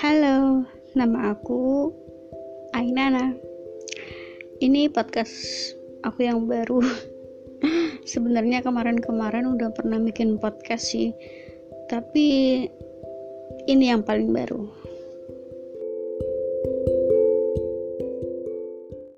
Halo, nama aku Ainana. Ini podcast aku yang baru. Sebenarnya kemarin-kemarin udah pernah bikin podcast sih, tapi ini yang paling baru.